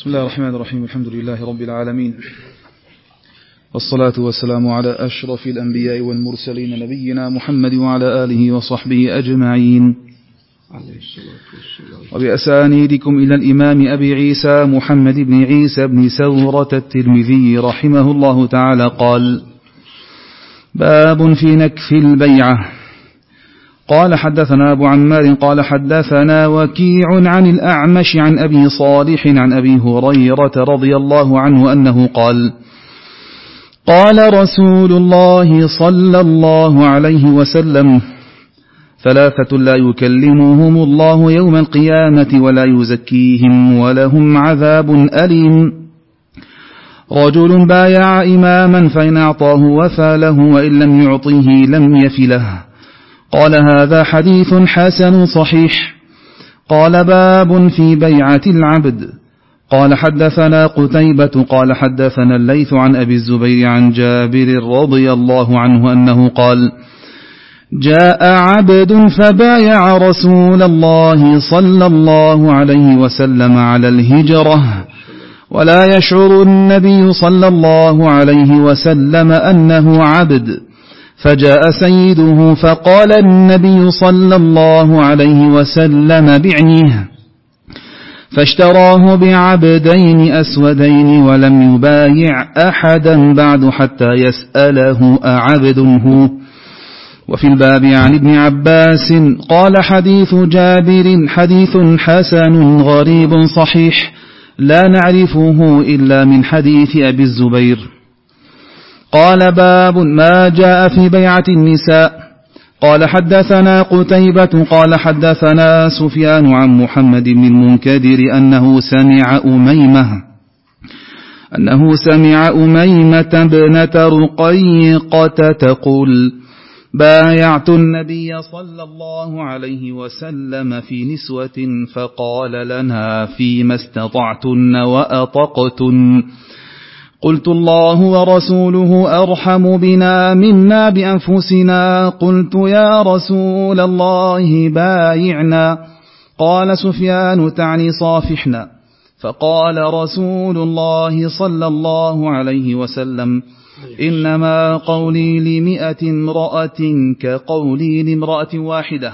بسم الله الرحمن الرحيم الحمد لله رب العالمين. والصلاة والسلام على أشرف الأنبياء والمرسلين نبينا محمد وعلى آله وصحبه أجمعين. وبأسانيدكم إلى الإمام أبي عيسى محمد بن عيسى بن سورة الترمذي رحمه الله تعالى قال باب في نكف البيعة. قال حدثنا أبو عمار قال حدثنا وكيع عن الأعمش عن أبي صالح عن أبي هريرة رضي الله عنه أنه قال قال رسول الله صلى الله عليه وسلم ثلاثة لا يكلمهم الله يوم القيامة ولا يزكيهم ولهم عذاب أليم رجل بايع إماما فإن أعطاه وفى له وإن لم يعطه لم يفله قال هذا حديث حسن صحيح. قال باب في بيعة العبد. قال حدثنا قتيبة قال حدثنا الليث عن أبي الزبير عن جابر رضي الله عنه أنه قال جاء عبد فبايع رسول الله صلى الله عليه وسلم على الهجرة ولا يشعر النبي صلى الله عليه وسلم أنه عبد. فجاء سيده فقال النبي صلى الله عليه وسلم بعنيه فاشتراه بعبدين أسودين ولم يبايع أحدا بعد حتى يسأله أعبد هو. وفي الباب عن ابن عباس قال حديث جابر حديث حسن غريب صحيح لا نعرفه إلا من حديث أبي الزبير. قال باب ما جاء في بيعة النساء. قال حدثنا قتيبة قال حدثنا سفيان عن محمد بن المنكدر أنه سمع أميمة أنه سمع أميمة ابنة رقيقة تقول بايعت النبي صلى الله عليه وسلم في نسوة فقال لنا فيما استطعتن وأطقتن. قلت الله ورسوله أرحم بنا منا بأنفسنا. قلت يا رسول الله بايعنا. قال سفيان تعني صافحنا. فقال رسول الله صلى الله عليه وسلم إنما قولي لمئة امرأة كقولي لامرأة واحدة.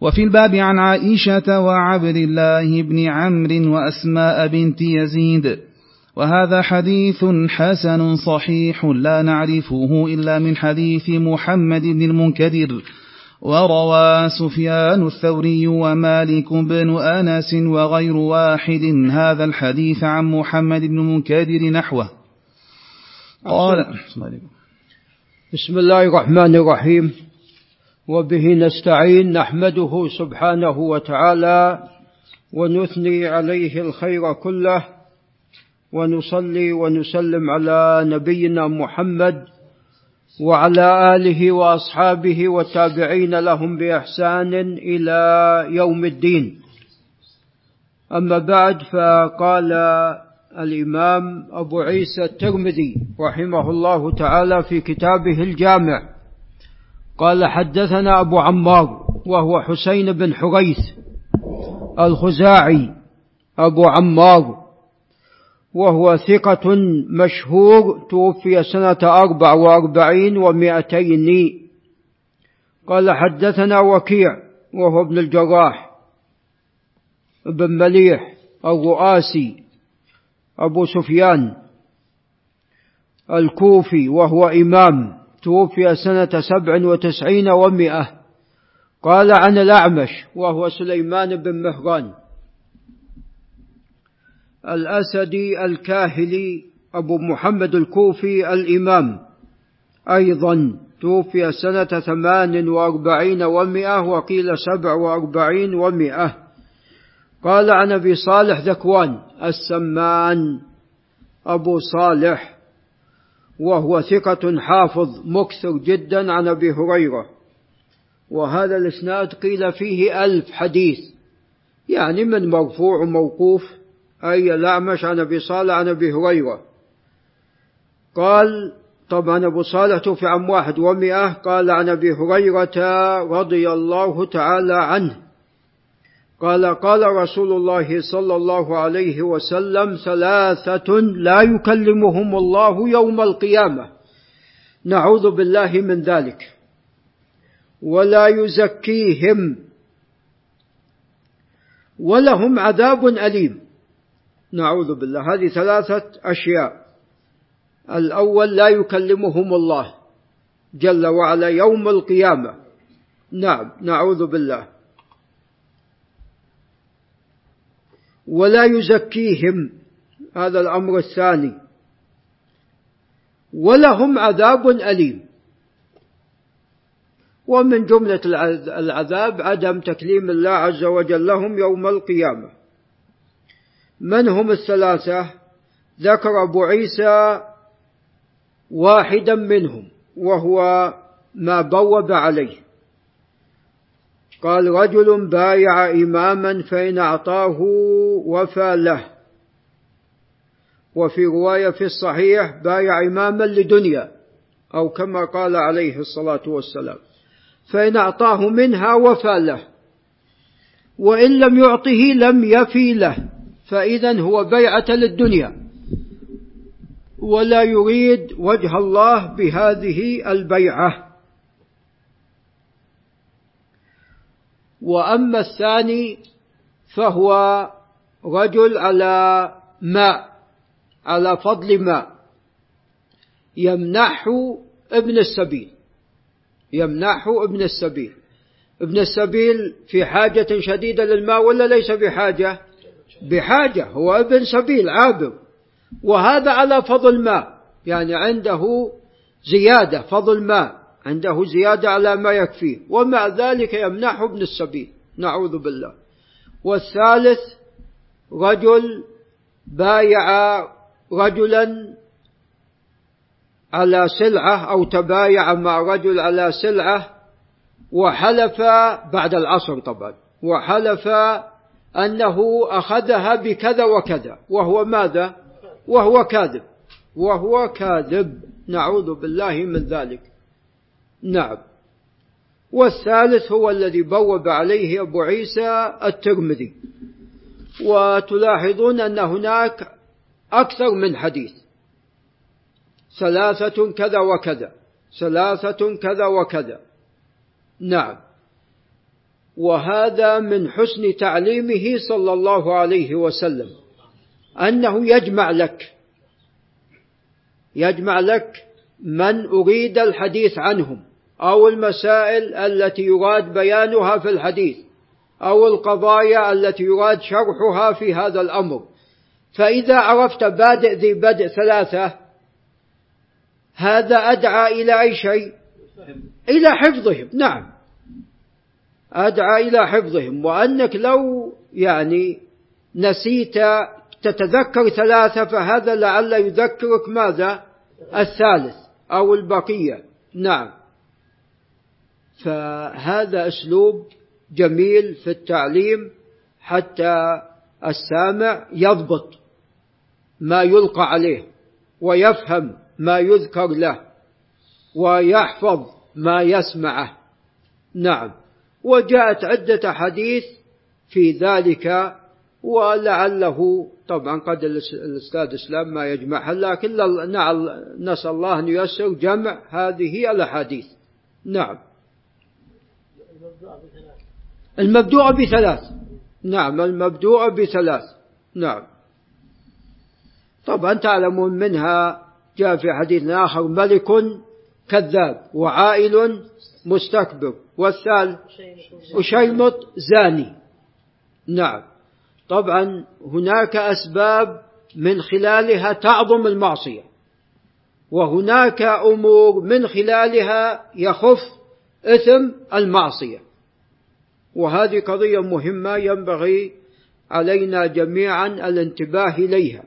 وفي الباب عن عائشة وعبد الله بن عمرو وأسماء بنت يزيد. وهذا حديث حسن صحيح لا نعرفه إلا من حديث محمد بن المنكدر وروى سفيان الثوري ومالك بن أنس وغير واحد هذا الحديث عن محمد بن المنكدر نحوه. قال بسم الله الرحمن الرحيم. وبه نستعين نحمده سبحانه وتعالى ونثني عليه الخير كله ونصلي ونسلم على نبينا محمد وعلى آله وأصحابه والتابعين لهم بإحسان إلى يوم الدين. أما بعد فقال الإمام أبو عيسى الترمذي رحمه الله تعالى في كتابه الجامع قال حدثنا أبو عمار وهو حسين بن حريث الخزاعي. أبو عمار وهو ثقة مشهور توفي سنة أربع وأربعين ومائتين قال حدثنا وكيع وهو ابن الجراح بن مليح الرؤاسي أبو سفيان الكوفي وهو إمام توفي سنة سبع وتسعين ومائة قال عن الأعمش وهو سليمان بن مهران. الأسدي الكاهلي أبو محمد الكوفي الإمام. أيضا توفي سنة ثمان وأربعين ومائة وقيل سبع وأربعين ومائة قال عن أبي صالح ذكوان السمان أبو صالح وهو ثقة حافظ مكثر جدا عن أبي هريرة. وهذا الإسناد قيل فيه ألف حديث يعني من مرفوع وموقوف. أي الأعمش عن أبي صالح عن أبي هريرة. قال طبعا أبو صالح توفي عام واحد ومئة قال عن أبي هريرة رضي الله تعالى عنه. قال قال رسول الله صلى الله عليه وسلم ثلاثة لا يكلمهم الله يوم القيامة. نعوذ بالله من ذلك. ولا يزكيهم. ولهم عذاب أليم. نعوذ بالله. هذه ثلاثة أشياء. الأول لا يكلمهم الله جل وعلا يوم القيامة. نعم نعوذ بالله. ولا يزكيهم هذا الأمر الثاني. ولهم عذاب أليم. ومن جملة العذاب عدم تكليم الله عز وجل لهم يوم القيامة. من هم الثلاثة؟ ذكر أبو عيسى واحدا منهم وهو ما بوب عليه. قال رجل بايع إماما فإن أعطاه وفى له. وفي رواية في الصحيح بايع إماما لدنيا أو كما قال عليه الصلاة والسلام فإن أعطاه منها وفى له وإن لم يعطه لم يفي له. فإذا هو بيعة للدنيا. ولا يريد وجه الله بهذه البيعة. وأما الثاني فهو رجل على ماء على فضل ماء. يمنحه ابن السبيل يمنحه ابن السبيل. ابن السبيل في حاجة شديدة للماء ولا ليس بحاجة؟ بحاجة هو ابن سبيل عابر وهذا على فضل ماء يعني عنده زيادة فضل ماء عنده زيادة على ما يكفيه. ومع ذلك يمنحه ابن السبيل نعوذ بالله. والثالث رجل بايع رجلا على سلعة أو تبايع مع رجل على سلعة وحلف بعد العصر طبعا. وحلف أنه أخذها بكذا وكذا وهو ماذا؟ وهو كاذب. وهو كاذب. نعوذ بالله من ذلك. نعم. والثالث هو الذي بوب عليه أبو عيسى الترمذي. وتلاحظون أن هناك أكثر من حديث. ثلاثة كذا وكذا. ثلاثة كذا وكذا. نعم. وهذا من حسن تعليمه صلى الله عليه وسلم أنه يجمع لك يجمع لك من أريد الحديث عنهم أو المسائل التي يراد بيانها في الحديث أو القضايا التي يراد شرحها في هذا الأمر. فإذا عرفت بادئ ذي بدء ثلاثة هذا أدعى إلى أي شيء؟ إلى حفظهم نعم. أدعى إلى حفظهم. وأنك لو يعني نسيت تتذكر ثلاثة فهذا لعل يذكرك ماذا؟ الثالث أو البقية. نعم. فهذا أسلوب جميل في التعليم حتى السامع يضبط ما يلقى عليه ويفهم ما يذكر له ويحفظ ما يسمعه. نعم. وجاءت عدة حديث في ذلك ولعله طبعا قد الأستاذ إسلام ما يجمعها لكن نسأل الله أن ييسر جمع هذه الأحاديث. نعم. المبدوء بثلاث. نعم المبدوء بثلاث. نعم. طبعا تعلمون منها جاء في حديث آخر ملك كذاب وعائل مستكبر. والثالث وشيمط زاني. نعم. طبعا هناك أسباب من خلالها تعظم المعصية. وهناك أمور من خلالها يخف إثم المعصية. وهذه قضية مهمة ينبغي علينا جميعا الانتباه إليها.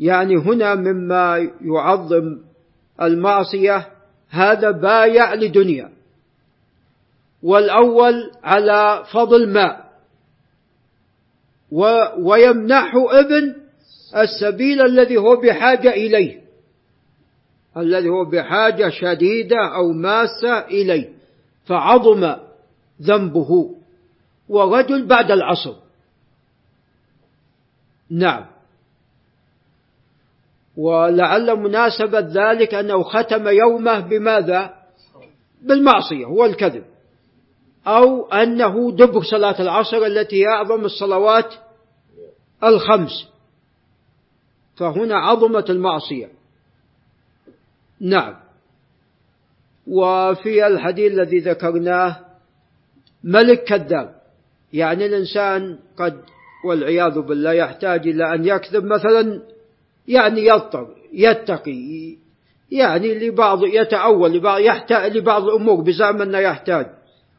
يعني هنا مما يعظم المعصية هذا بايع لدنيا. والأول على فضل ماء ويمنحه ابن السبيل الذي هو بحاجة إليه. الذي هو بحاجة شديدة أو ماسة إليه. فعظم ذنبه. ورجل بعد العصر. نعم. ولعل مناسبة ذلك أنه ختم يومه بماذا؟ بالمعصية هو الكذب. أو أنه دبر صلاة العصر التي هي أعظم الصلوات الخمس. فهنا عظمت المعصية. نعم. وفي الحديث الذي ذكرناه ملك كذاب. يعني الإنسان قد والعياذ بالله يحتاج إلى أن يكذب مثلا يعني يضطر يتقي يعني لبعض يتأول لبعض يحتاج لبعض الأمور بزعم أنه يحتاج.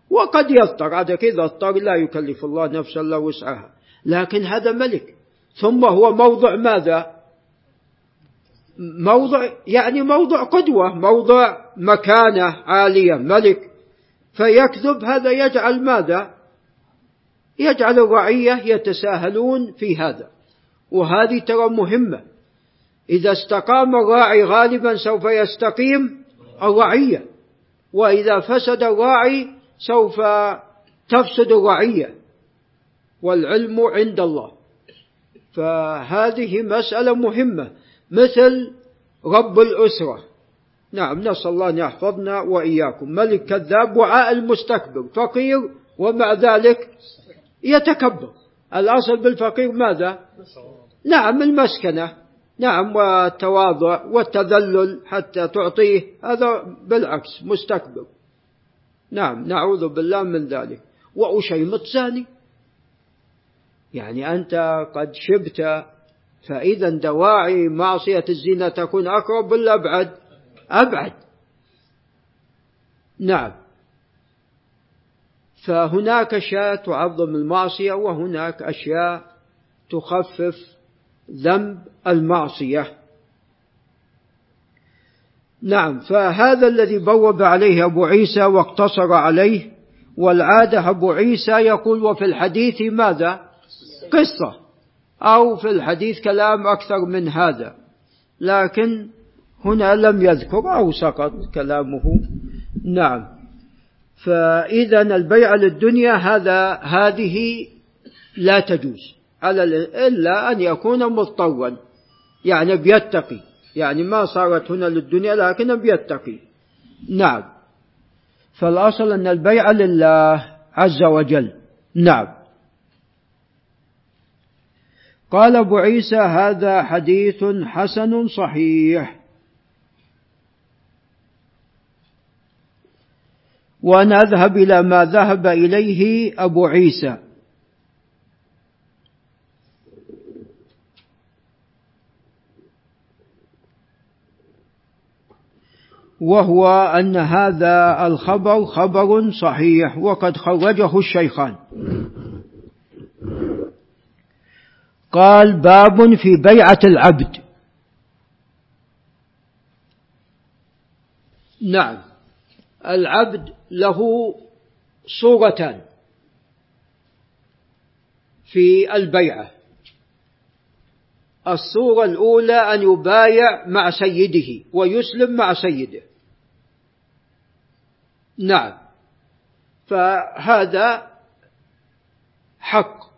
وقد يضطر هذا كذا اضطر لا يكلف الله نفسا إلا وسعها. لكن هذا ملك. ثم هو موضع ماذا؟ موضع يعني موضع قدوة موضع مكانة عالية ملك. فيكذب هذا يجعل ماذا؟ يجعل الرعية يتساهلون في هذا. وهذه ترى مهمة. إذا استقام الراعي غالبا سوف يستقيم الرعية وإذا فسد الراعي سوف تفسد الرعية والعلم عند الله. فهذه مسألة مهمة مثل رب الأسرة. نعم نسأل الله أن يحفظنا وإياكم. ملك كذاب وعاء المستكبر فقير ومع ذلك يتكبر. الأصل بالفقير ماذا؟ نعم المسكنة. نعم والتواضع والتذلل حتى تعطيه. هذا بالعكس مستكبر. نعم نعوذ بالله من ذلك. وأشيمط زاني يعني أنت قد شبت فإذا دواعي معصية الزنا تكون أقرب ولا أبعد. أبعد. نعم. فهناك أشياء تعظم المعصية وهناك أشياء تخفف ذنب المعصية. نعم فهذا الذي بوب عليه أبو عيسى واقتصر عليه والعادة أبو عيسى يقول وفي الحديث ماذا؟ قصة أو في الحديث كلام أكثر من هذا. لكن هنا لم يذكر أو سقط كلامه. نعم فإذا البيع للدنيا هذا هذه لا تجوز. على إلا أن يكون مضطرا يعني بيتقي. يعني ما صارت هنا للدنيا لكن بيتقي. نعم. فالأصل أن البيع لله عز وجل. نعم. قال أبو عيسى هذا حديث حسن صحيح. ونذهب إلى ما ذهب إليه أبو عيسى. وهو أن هذا الخبر خبر صحيح وقد خرجه الشيخان. قال باب في بيعة العبد. نعم. العبد له صورتان في البيعة. الصورة الأولى أن يبايع مع سيده ويسلم مع سيده. نعم. فهذا حق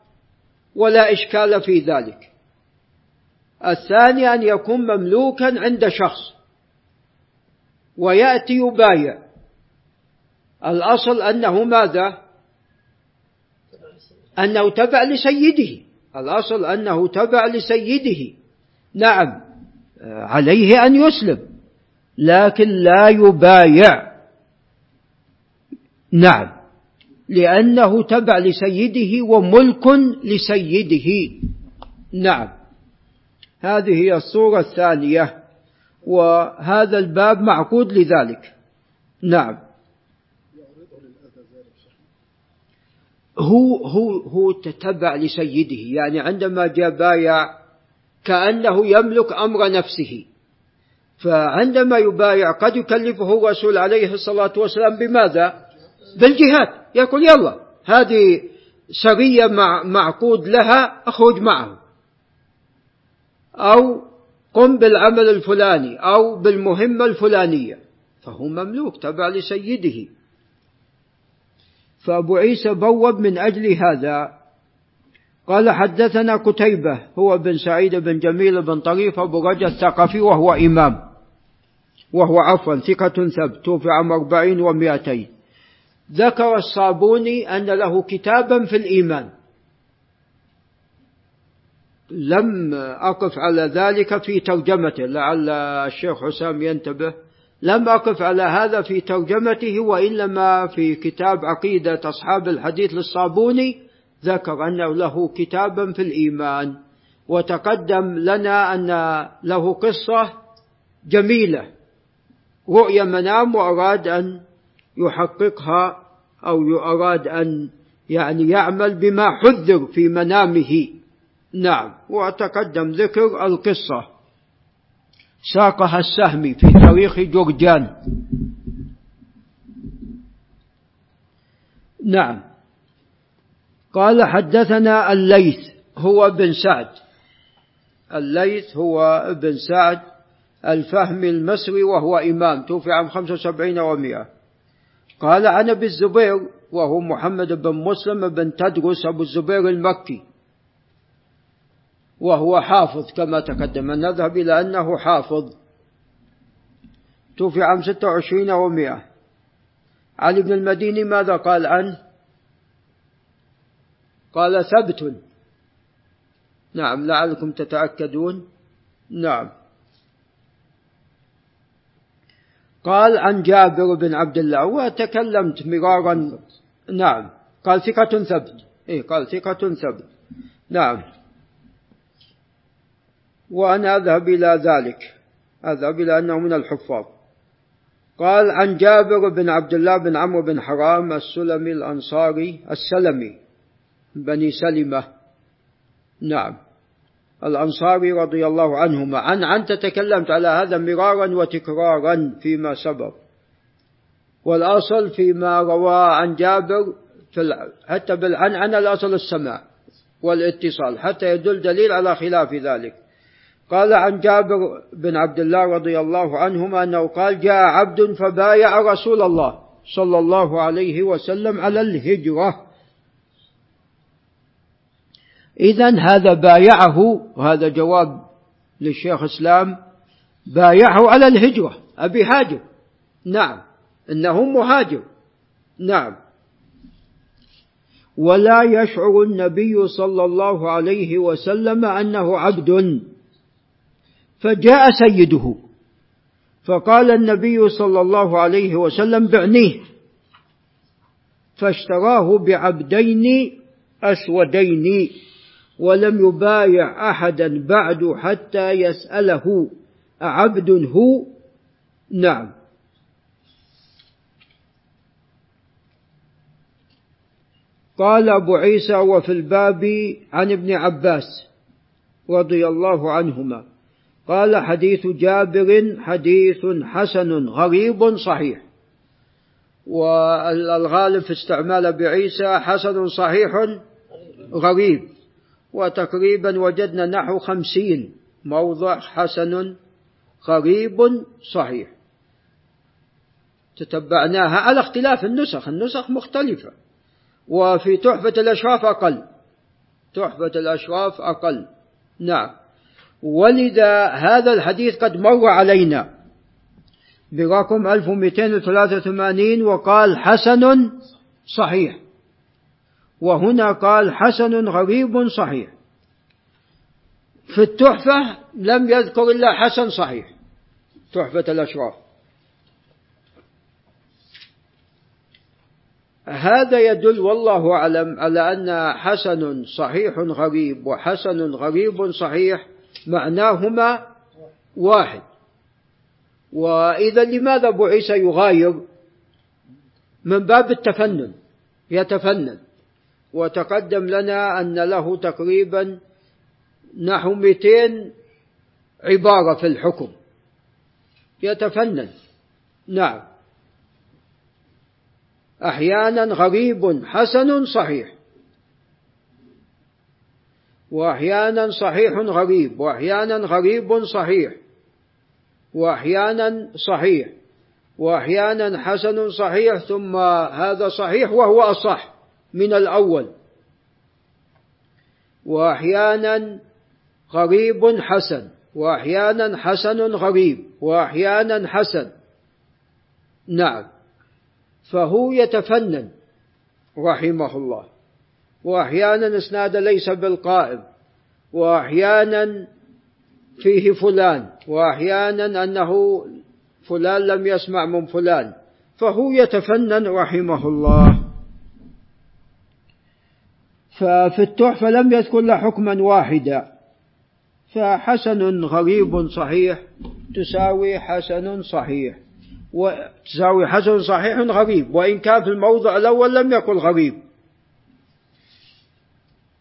ولا إشكال في ذلك. الثاني أن يكون مملوكا عند شخص ويأتي يبايع. الأصل أنه ماذا؟ أنه تبع لسيده. الأصل أنه تبع لسيده. نعم عليه أن يسلم لكن لا يبايع. نعم. لأنه تبع لسيده وملك لسيده. نعم. هذه هي الصورة الثانية وهذا الباب معقود لذلك. نعم. هو هو هو تتبع لسيده يعني عندما جاء بايع كأنه يملك أمر نفسه. فعندما يبايع قد يكلفه الرسول عليه الصلاة والسلام بماذا؟ بالجهاد. يقول يلا هذه سرية مع معقود لها أخرج معه. أو قم بالعمل الفلاني أو بالمهمة الفلانية. فهو مملوك تبع لسيده. فأبو عيسى بوب من أجل هذا. قال حدثنا كتيبة هو بن سعيد بن جميل بن طريف أبو رجا الثقفي وهو إمام. وهو عفوا ثقة ثبت توفي عام أربعين ومائتين. ذكر الصابوني أن له كتابا في الإيمان. لم أقف على ذلك في ترجمته لعل الشيخ حسام ينتبه. لم أقف على هذا في ترجمته وإنما في كتاب عقيدة أصحاب الحديث للصابوني ذكر أنه له كتابا في الإيمان. وتقدم لنا أن له قصة جميلة. رؤيا منام وأراد أن يحققها أو أراد أن يعني يعمل بما حذر في منامه. نعم. وتقدم ذكر القصة. ساقها السهمي في تاريخ جرجان. نعم. قال حدثنا الليث هو بن سعد. الليث هو ابن سعد الفهمي المصري وهو إمام. توفي عام 75 ومئة قال عن أبي الزبير وهو محمد بن مسلم بن تدرس أبو الزبير المكي وهو حافظ كما تقدم. نذهب إلى أنه حافظ. توفي عام ستة وعشرين ومائة. علي بن المديني ماذا قال عنه؟ قال ثبت. نعم لعلكم تتأكدون. نعم. قال عن جابر بن عبد الله وتكلمت مرارا. نعم. قال ثقة ثبت. إيه قال ثقة ثبت. نعم. وأنا أذهب إلى ذلك. أذهب إلى أنه من الحفاظ. قال عن جابر بن عبد الله بن عمرو بن حرام السلمي الأنصاري السلمي بني سلمة. نعم. الأنصاري رضي الله عنهما. عن عن تكلمت على هذا مرارا وتكرارا فيما سبق. والأصل فيما روى عن جابر في حتى بالعنعنة الأصل السماع والاتصال حتى يدل دليل على خلاف ذلك. قال عن جابر بن عبد الله رضي الله عنهما أنه قال جاء عبد فبايع رسول الله صلى الله عليه وسلم على الهجرة. إذا هذا بايعه وهذا جواب للشيخ إسلام بايعه على الهجرة أبي هاجر نعم. إنه مهاجر. نعم. ولا يشعر النبي صلى الله عليه وسلم أنه عبد. فجاء سيده. فقال النبي صلى الله عليه وسلم بعنيه. فاشتراه بعبدين أسودين. ولم يبايع أحدا بعد حتى يسأله أعبد هو؟ نعم. قال أبو عيسى وفي الباب عن ابن عباس رضي الله عنهما. قال حديث جابر حديث حسن غريب صحيح. والغالب في استعمال بعيسى حسن صحيح غريب. وتقريبا وجدنا نحو خمسين موضع حسن غريب صحيح. تتبعناها على اختلاف النسخ النسخ مختلفة. وفي تحفة الأشراف أقل. تحفة الأشراف أقل. نعم. ولذا هذا الحديث قد مر علينا. برقم 1283 وقال حسن صحيح. وهنا قال حسن غريب صحيح. في التحفة لم يذكر إلا حسن صحيح تحفة الأشراف. هذا يدل والله أعلم على أن حسن صحيح غريب وحسن غريب صحيح معناهما واحد. وإذا لماذا أبو عيسى يغاير؟ من باب التفنن يتفنن. وتقدم لنا أن له تقريبا نحو 200 عبارة في الحكم. يتفنن. نعم. أحيانا غريب حسن صحيح. وأحيانا صحيح غريب. وأحيانا غريب صحيح. وأحيانا صحيح. وأحيانا حسن صحيح. ثم هذا صحيح وهو أصح. من الأول. وأحيانا غريب حسن. وأحيانا حسن غريب. وأحيانا حسن. نعم. فهو يتفنن رحمه الله. وأحيانا إسناد ليس بالقائم. وأحيانا فيه فلان. وأحيانا أنه فلان لم يسمع من فلان. فهو يتفنن رحمه الله. ففي التحفة لم يذكر له حكما واحدا. فحسن غريب صحيح تساوي حسن صحيح. وتساوي حسن صحيح غريب. وإن كان في الموضع الأول لم يكن غريب.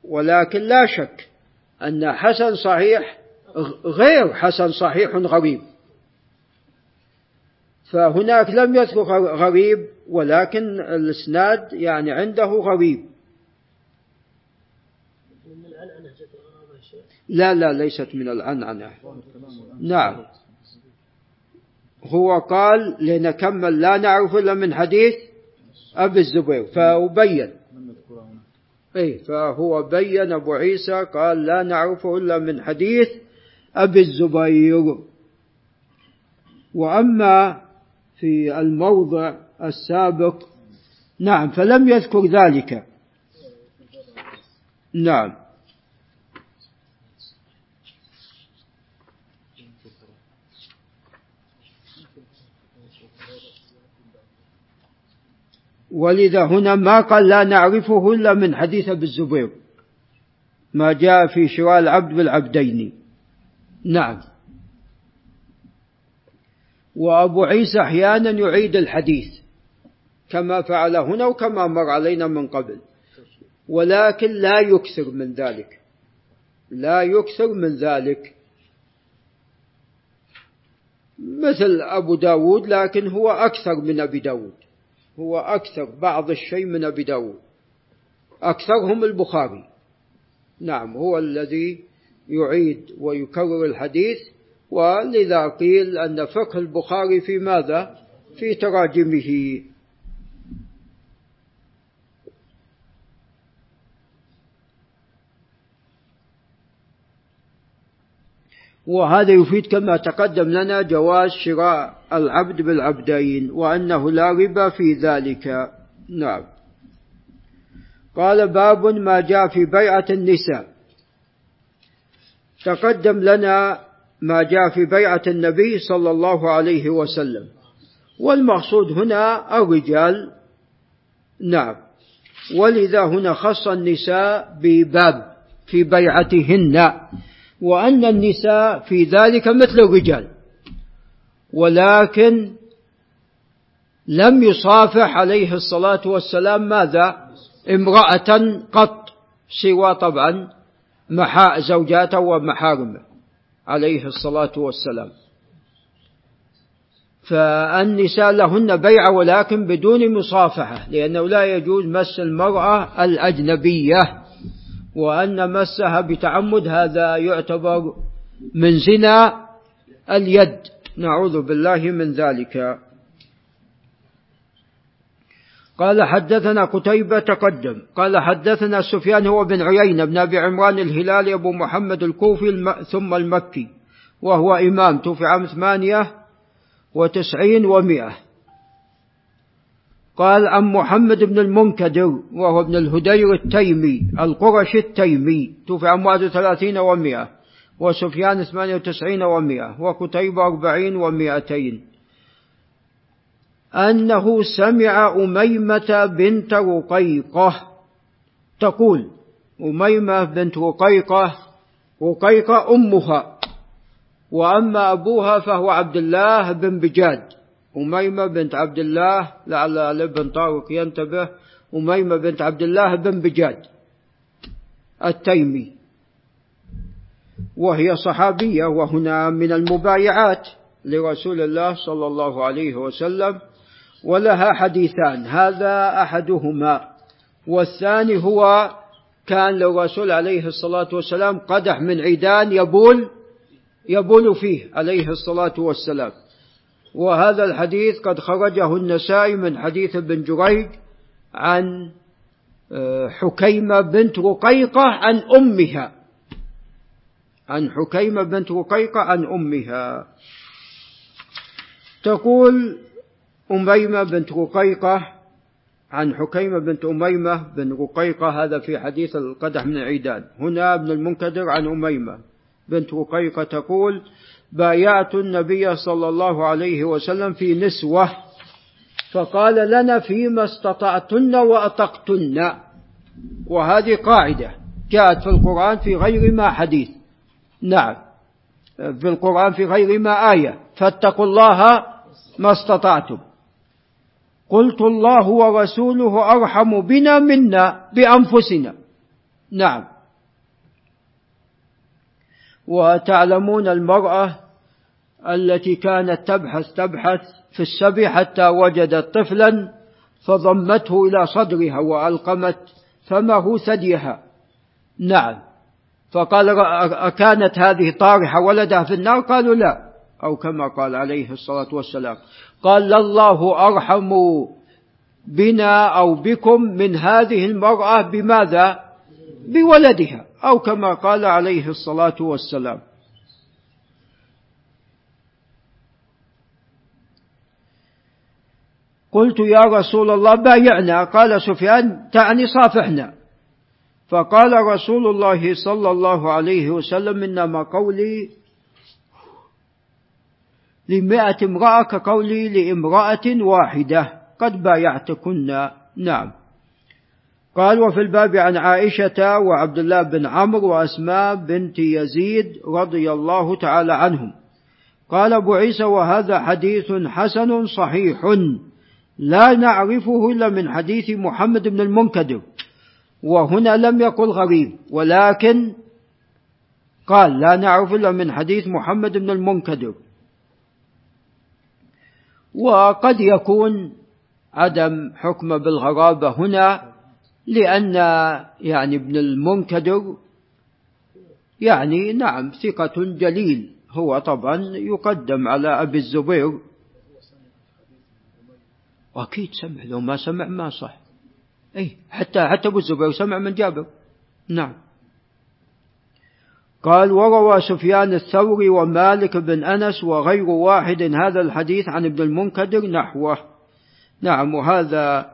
ولكن لا شك أن حسن صحيح غير حسن صحيح غريب. فهناك لم يذكر غريب ولكن الإسناد يعني عنده غريب. لا لا ليست من العنعنة نعم. هو قال لنكمل لا نعرف إلا من حديث أبي الزبير فأبين. أي فهو بين أبو عيسى قال لا نعرفه إلا من حديث أبي الزبير. وأما في الموضع السابق نعم فلم يذكر ذلك. نعم. ولذا هنا ما قال لا نعرفه إلا من حديث أبي الزبير. ما جاء في شراء العبد بالعبدين. نعم. وأبو عيسى أحيانا يعيد الحديث كما فعل هنا وكما مر علينا من قبل. ولكن لا يكثر من ذلك. لا يكثر من ذلك. مثل أبو داود لكن هو أكثر من أبي داود. هو أكثر بعض الشيء من أبي داود. أكثرهم البخاري. نعم هو الذي يعيد ويكرر الحديث ولذا قيل أن فقه البخاري في ماذا؟ في تراجمه. وهذا يفيد كما تقدم لنا جواز شراء العبد بالعبدين وأنه لا ربا في ذلك. نعم. قال باب ما جاء في بيعة النساء. تقدم لنا ما جاء في بيعة النبي صلى الله عليه وسلم. والمقصود هنا الرجال. نعم. ولذا هنا خص النساء بباب في بيعتهن. وأن النساء في ذلك مثل الرجال ولكن لم يصافح عليه الصلاة والسلام ماذا؟ امرأة قط سوى طبعا محا زوجاته ومحارمه عليه الصلاة والسلام. فالنساء لهن بيع ولكن بدون مصافحة لأنه لا يجوز مس المرأة الأجنبية. وأن مسها بتعمد هذا يعتبر من زنا اليد. نعوذ بالله من ذلك. قال حدثنا قتيبة تقدم. قال حدثنا سفيان هو بن عيينة بن أبي عمران الهلالي أبو محمد الكوفي ثم المكي وهو إمام. توفي عام ثمانية وتسعين ومائة. قال عن محمد بن المنكدر وهو ابن الهدير التيمي القرشي التيمي توفي عام 31 و100 وسفيان 98 و100 وكتيبة 40 و200 أنه سمع أميمة بنت رقيقة تقول أميمة بنت رقيقة رقيقة أمها وأما أبوها فهو عبد الله بن بجاد. أميمة بنت عبد الله لعل الابن طارق ينتبه أميمة بنت عبد الله بن بجاد التيمي. وهي صحابية وهنا من المبايعات لرسول الله صلى الله عليه وسلم ولها حديثان. هذا أحدهما والثاني هو كان للرسول عليه الصلاة والسلام قدح من عيدان يبول يبول فيه عليه الصلاة والسلام. وهذا الحديث قد خرجه النسائي من حديث ابن جريج عن آه، حكيمة بنت رقيقة عن أمها. عن حكيمة بنت رقيقة عن أمها. تقول أميمة بنت رقيقة عن حكيمة بنت أميمة بن رقيقة هذا في حديث القدح من العيدان هنا ابن المنكدر عن أميمة بنت رقيقة تقول بايعت النبي صلى الله عليه وسلم في نسوة فقال لنا فيما استطعتن وأطقتن. وهذه قاعدة جاءت في القرآن في غير ما حديث. نعم. في القرآن في غير ما آية. فاتقوا الله ما استطعتم. قلت الله ورسوله أرحم بنا منا بأنفسنا. نعم. وتعلمون المرأة التي كانت تبحث تبحث في السبي حتى وجدت طفلا فضمته إلى صدرها وألقمت فمه ثديها. نعم. فقال أكانت هذه طارحة ولدها في النار؟ قالوا لا. أو كما قال عليه الصلاة والسلام قال الله أرحم بنا أو بكم من هذه المرأة بماذا؟ بولدها. أو كما قال عليه الصلاة والسلام. قلت يا رسول الله بايعنا. قال سفيان تعني صافحنا. فقال رسول الله صلى الله عليه وسلم إنما قولي لمائة امرأة كقولي لامرأة واحدة قد بايعتكن. نعم. قال وفي الباب عن عائشة وعبد الله بن عمرو وأسماء بنت يزيد رضي الله تعالى عنهم. قال أبو عيسى وهذا حديث حسن صحيح. لا نعرفه إلا من حديث محمد بن المنكدر. وهنا لم يقل غريب ولكن قال لا نعرف إلا من حديث محمد بن المنكدر. وقد يكون عدم حكم بالغرابة هنا لأن يعني ابن المنكدر يعني نعم ثقة جليل هو طبعا يقدم على أبي الزبير. وأكيد سمع لو ما سمع ما صح. أي حتى حتى أبو الزبير سمع من جابر. نعم. قال وروى سفيان الثوري ومالك بن أنس وغير واحد هذا الحديث عن ابن المنكدر نحوه. نعم وهذا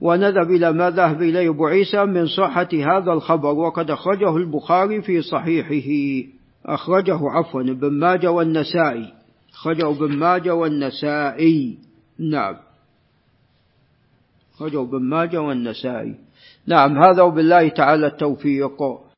ونذهب إلى ما ذهب إليه أبو عيسى من صحة هذا الخبر وقد أخرجه البخاري في صحيحه. أخرجه عفوا ابن ماجه والنسائي. أخرجه ابن ماجه والنسائي. نعم. أخرجه ابن ماجه والنسائي. نعم هذا وبالله تعالى التوفيق.